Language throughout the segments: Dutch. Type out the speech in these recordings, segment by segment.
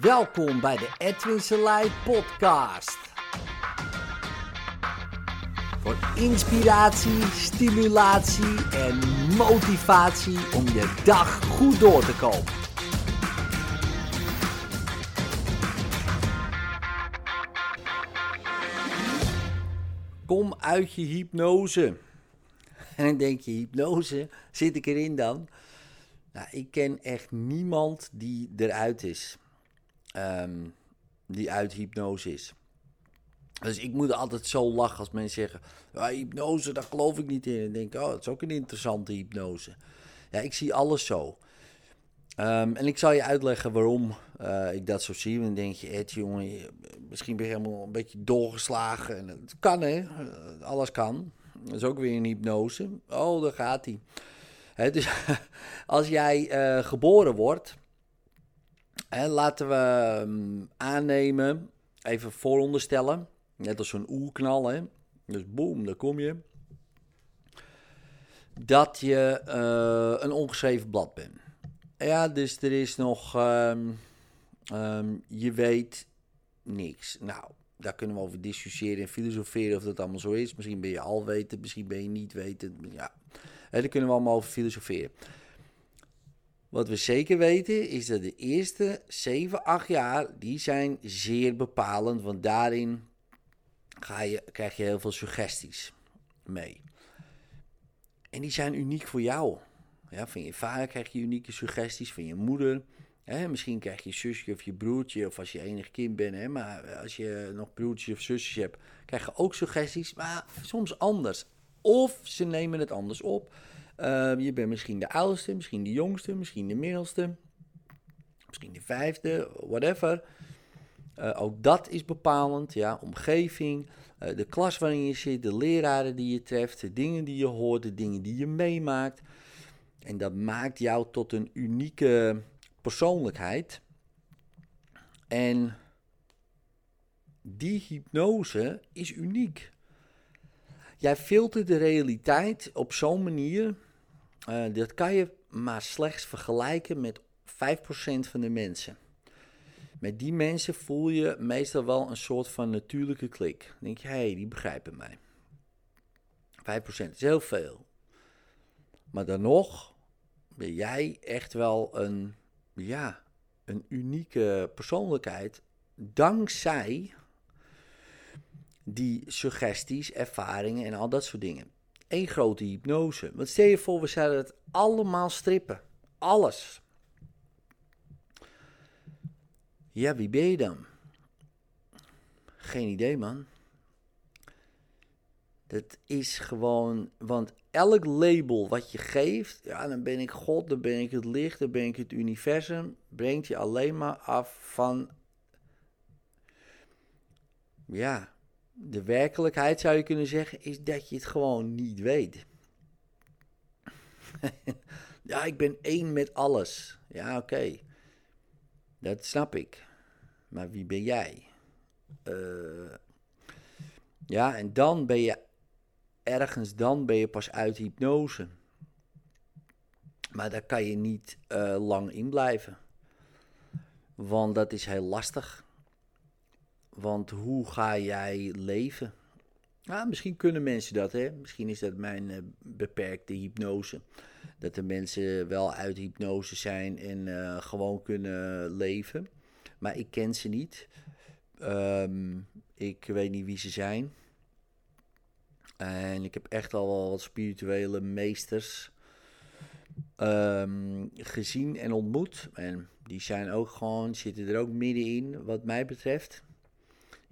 Welkom bij de Edwin Selei podcast. Voor inspiratie, stimulatie en motivatie om je dag goed door te komen. Kom uit je hypnose. En denk je, hypnose, zit ik erin dan? Nou, ik ken echt niemand die eruit is. Ehm, die uit hypnose is. Dus ik moet altijd zo lachen als mensen zeggen: ja, hypnose, daar geloof ik niet in. En denk oh, dat is ook een interessante hypnose. Ja, ik zie alles zo. Ehm, en ik zal je uitleggen waarom uh, ik dat zo zie. Dan denk je, Ed, jongen, misschien ben je helemaal een beetje doorgeslagen. En het kan, hè? Uh, alles kan. Dat is ook weer een hypnose. Oh, daar gaat hij. Dus als jij uh, geboren wordt, laten we um, aannemen, even vooronderstellen, net als zo'n oerknal, hè. Dus boem, daar kom je. Dat je uh, een ongeschreven blad bent. Ja, dus er is nog, um, um, je weet niks. Nou, daar kunnen we over discussiëren en filosoferen of dat allemaal zo is. Misschien ben je al weten, misschien ben je niet weten. Ja, daar kunnen we allemaal over filosoferen. Wat we zeker weten is dat de eerste 7, 8 jaar, die zijn zeer bepalend. Want daarin ga je, krijg je heel veel suggesties mee. En die zijn uniek voor jou. Ja, van je vader krijg je unieke suggesties, van je moeder. Hè, misschien krijg je zusje of je broertje, of als je enig kind bent. Hè, maar als je nog broertjes of zusjes hebt, krijg je ook suggesties, maar soms anders. Of ze nemen het anders op. Uh, je bent misschien de oudste, misschien de jongste, misschien de middelste, misschien de vijfde, whatever. Uh, ook dat is bepalend, ja, omgeving, uh, de klas waarin je zit, de leraren die je treft, de dingen die je hoort, de dingen die je meemaakt. En dat maakt jou tot een unieke persoonlijkheid. En die hypnose is uniek. Jij filtert de realiteit op zo'n manier. Uh, dat kan je maar slechts vergelijken met 5% van de mensen. Met die mensen voel je meestal wel een soort van natuurlijke klik. Dan denk je, hé, hey, die begrijpen mij. 5% is heel veel. Maar dan nog ben jij echt wel een, ja, een unieke persoonlijkheid. Dankzij die suggesties, ervaringen en al dat soort dingen. Eén grote hypnose. Want stel je voor, we zouden het allemaal strippen. Alles. Ja, wie ben je dan? Geen idee, man. Dat is gewoon, want elk label wat je geeft, ja, dan ben ik God, dan ben ik het licht, dan ben ik het universum, brengt je alleen maar af van, ja, de werkelijkheid zou je kunnen zeggen, is dat je het gewoon niet weet. ja, ik ben één met alles. Ja, oké. Dat snap ik. Maar wie ben jij? Uh, ja, en dan ben je ergens, dan ben je pas uit hypnose. Maar daar kan je niet uh, lang in blijven. Want dat is heel lastig. Want hoe ga jij leven? Nou, misschien kunnen mensen dat, hè? Misschien is dat mijn uh, beperkte hypnose. Dat de mensen wel uit hypnose zijn en uh, gewoon kunnen leven. Maar ik ken ze niet. Um, ik weet niet wie ze zijn. En ik heb echt al wel wat spirituele meesters um, gezien en ontmoet. En die zijn ook gewoon, zitten er ook middenin, wat mij betreft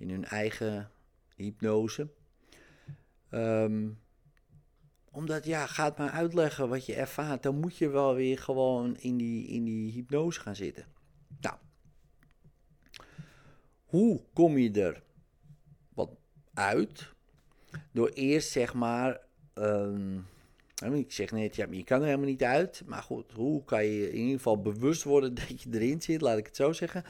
in hun eigen hypnose. Um, omdat, ja, gaat maar uitleggen wat je ervaart. Dan moet je wel weer gewoon in die, in die hypnose gaan zitten. Nou, hoe kom je er wat uit? Door eerst, zeg maar, um, ik zeg net, ja, je kan er helemaal niet uit. Maar goed, hoe kan je in ieder geval bewust worden dat je erin zit, laat ik het zo zeggen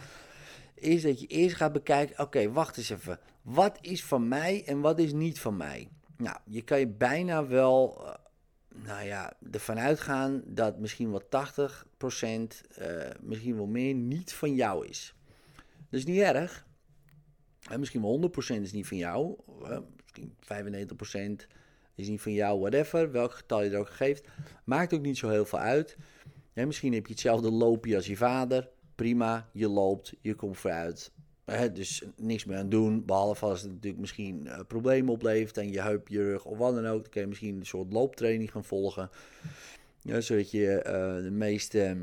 is dat je eerst gaat bekijken: oké, wacht eens even. Wat is van mij en wat is niet van mij? Nou, je kan je bijna wel, uh, nou ja, ervan uitgaan dat misschien wel 80%, uh, misschien wel meer, niet van jou is. Dat is niet erg. En misschien wel 100% is niet van jou. Misschien 95% is niet van jou, whatever. Welk getal je er ook geeft. Maakt ook niet zo heel veel uit. misschien heb je hetzelfde loopje als je vader. Prima, je loopt, je komt vooruit. dus niks meer aan doen. Behalve als het natuurlijk misschien uh, problemen oplevert aan je heup, je rug of wat dan ook. Dan kun je misschien een soort looptraining gaan volgen. Ja, zodat je uh, de meeste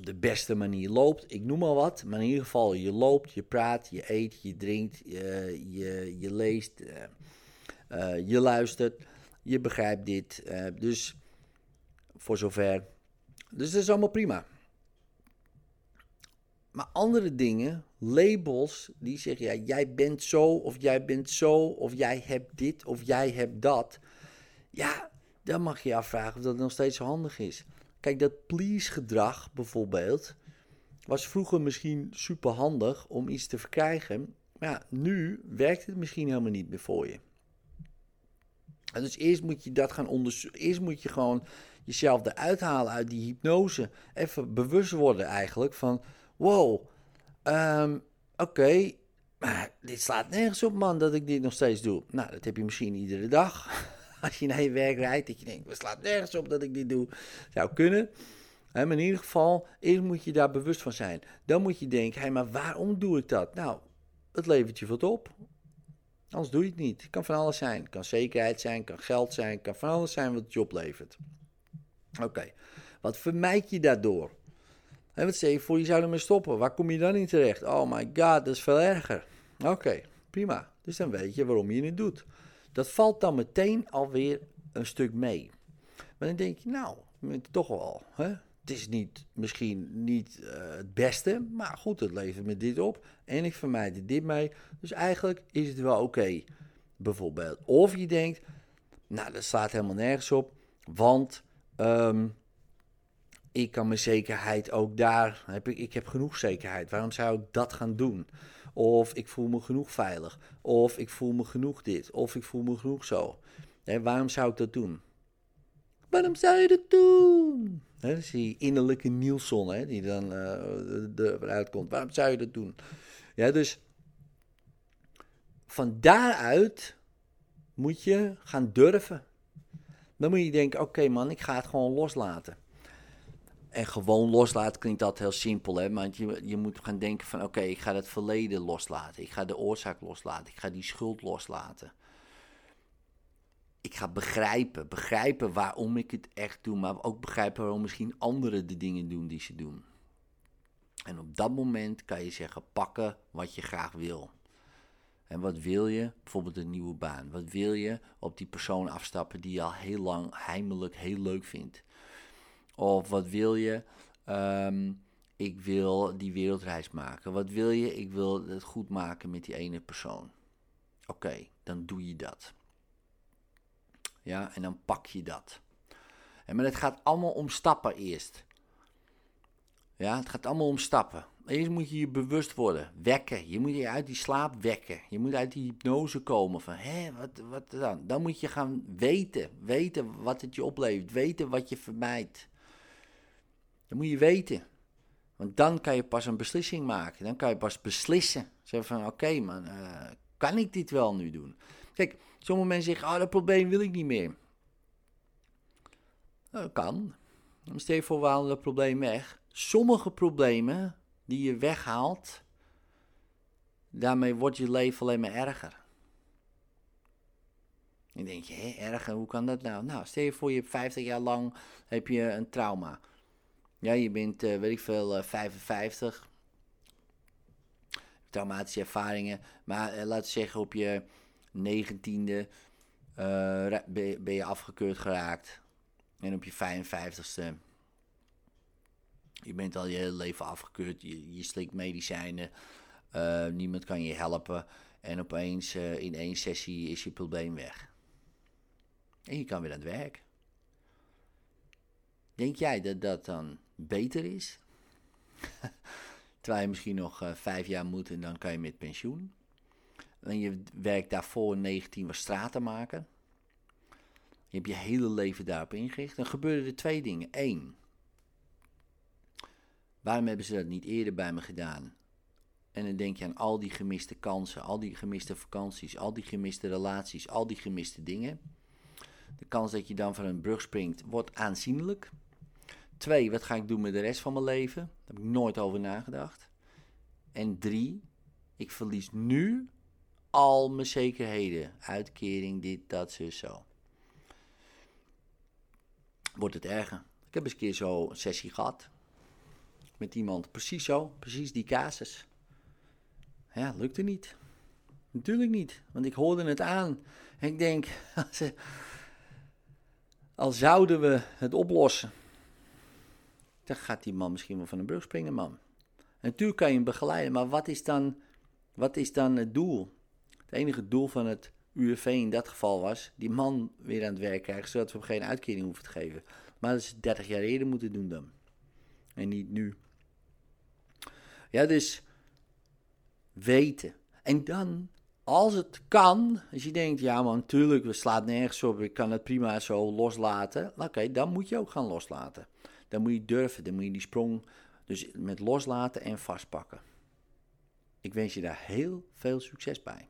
de beste manier loopt. Ik noem maar wat. Maar in ieder geval, je loopt, je praat, je eet, je drinkt, je, je, leest, je luistert, je begrijpt dit. Dus voor zover. Dus dat is allemaal prima. Maar andere dingen, labels, die zeggen ja, jij bent zo, of jij bent zo, of jij hebt dit, of jij hebt dat. Ja, dan mag je je afvragen of dat nog steeds handig is. Kijk, dat please gedrag bijvoorbeeld was vroeger misschien super handig om iets te verkrijgen. Maar ja, nu werkt het misschien helemaal niet meer voor je. En dus eerst moet je dat gaan onderzoeken. Eerst moet je gewoon jezelf eruit halen uit die hypnose. Even bewust worden eigenlijk van... Wow, um, oké, maar dit slaat nergens op man dat ik dit nog steeds doe. Nou, dat heb je misschien iedere dag. als je naar je werk rijdt, dat je denkt, we slaat nergens op dat ik dit doe. Zou kunnen. maar in ieder geval, eerst moet je daar bewust van zijn. Dan moet je denken, hey, maar waarom doe ik dat? Nou, het levert je wat op. Anders doe je het niet. Het kan van alles zijn. Het kan zekerheid zijn, kan geld zijn, het kan van alles zijn wat het je oplevert. Oké, wat vermijd je daardoor? En wat zeg je voor, je zou ermee stoppen. Waar kom je dan in terecht? Oh my god, dat is veel erger. Oké, prima. Dus dan weet je waarom je het doet. Dat valt dan meteen alweer een stuk mee. Maar dan denk je, nou, toch wel. Hè? Het is niet, misschien niet uh, het beste, maar goed, het levert me dit op. En ik vermijd er dit mee. Dus eigenlijk is het wel oké, bijvoorbeeld. Of je denkt, nou, dat slaat helemaal nergens op, want um, ik kan mijn zekerheid ook daar, heb ik, ik heb genoeg zekerheid. Waarom zou ik dat gaan doen? Of ik voel me genoeg veilig. Of ik voel me genoeg dit. Of ik voel me genoeg zo. waarom zou ik dat doen? Waarom zou je dat doen? He, dat is die innerlijke Nielson hè, die dan uh, eruit komt. Waarom zou je dat doen? Ja, dus van daaruit moet je gaan durven. Dan moet je denken, oké man, ik ga het gewoon loslaten. En gewoon loslaten klinkt dat heel simpel, hè? Want je, je moet gaan denken van, oké, ik ga het verleden loslaten. Ik ga de oorzaak loslaten. Ik ga die schuld loslaten. Ik ga begrijpen, begrijpen waarom ik het echt doe, maar ook begrijpen waarom misschien anderen de dingen doen die ze doen. En op dat moment kan je zeggen, pakken wat je graag wil. En wat wil je? Bijvoorbeeld een nieuwe baan. Wat wil je op die persoon afstappen die je al heel lang heimelijk heel leuk vindt? Of wat wil je? Ehm, ik wil die wereldreis maken. Wat wil je? Ik wil het goed maken met die ene persoon. Oké, dan doe je dat. Ja, en dan pak je dat. En maar het gaat allemaal om stappen eerst. Ja, het gaat allemaal om stappen. Eerst moet je je bewust worden, wekken. Je moet je uit die slaap wekken. Je moet uit die hypnose komen van, hé, wat, wat dan? Dan moet je gaan weten, weten wat het je oplevert, weten wat je vermijdt. Dat moet je weten. Want dan kan je pas een beslissing maken. Dan kan je pas beslissen. Zeggen van, oké man, uh, kan ik dit wel nu doen? Kijk, sommige mensen zeggen, oh dat probleem wil ik niet meer. Nou, dat kan. Dan stel je voor, we halen dat probleem weg. Sommige problemen die je weghaalt, daarmee wordt je leven alleen maar erger. Dan denk je, hé, erger, hoe kan dat nou? Nou, stel je voor, je hebt 50 jaar lang heb je een trauma. Ja, je bent, uh, weet ik veel, uh, 55. Traumatische ervaringen. Maar uh, laten we zeggen, op je negentiende ben je afgekeurd geraakt. En op je 55ste. Je bent al je hele leven afgekeurd. Je, je slikt medicijnen. niemand kan je helpen. En opeens in één sessie is je probleem weg. En je kan weer aan het werk. Denk jij dat dat dan beter is? Terwijl je misschien nog uh, vijf jaar moet en dan kan je met pensioen. En je werkt daarvoor 19 was straten maken. Je hebt je hele leven daarop ingericht. Dan gebeuren er twee dingen. Eén, waarom hebben ze dat niet eerder bij me gedaan? En dan denk je aan al die gemiste kansen, al die gemiste vakanties, al die gemiste relaties, al die gemiste dingen. De kans dat je dan van een brug springt wordt aanzienlijk. Twee, wat ga ik doen met de rest van mijn leven? Daar heb ik nooit over nagedacht. En drie, ik verlies nu al mijn zekerheden. Uitkering, dit, dat, zo, zo. Wordt het erger. Ik heb eens een keer zo'n sessie gehad. Met iemand. Precies zo. Precies die casus. Ja, lukte niet. Natuurlijk niet. Want ik hoorde het aan. En ik denk, al zouden we het oplossen, dan gaat die man misschien wel van een brug springen, man. En natuurlijk kan je hem begeleiden, maar wat is dan, wat is dan het doel? Het enige doel van het UWV in dat geval was die man weer aan het werk krijgen, zodat we hem geen uitkering hoeven te geven. Maar dat is 30 jaar eerder moeten doen dan. En niet nu. Ja, dus weten. En dan, als het kan, als je denkt, ja man, natuurlijk, we slaat nergens op, ik kan het prima zo loslaten. Oké, dan moet je ook gaan loslaten. Dan moet je durven, dan moet je die sprong, dus met loslaten en vastpakken. Ik wens je daar heel veel succes bij.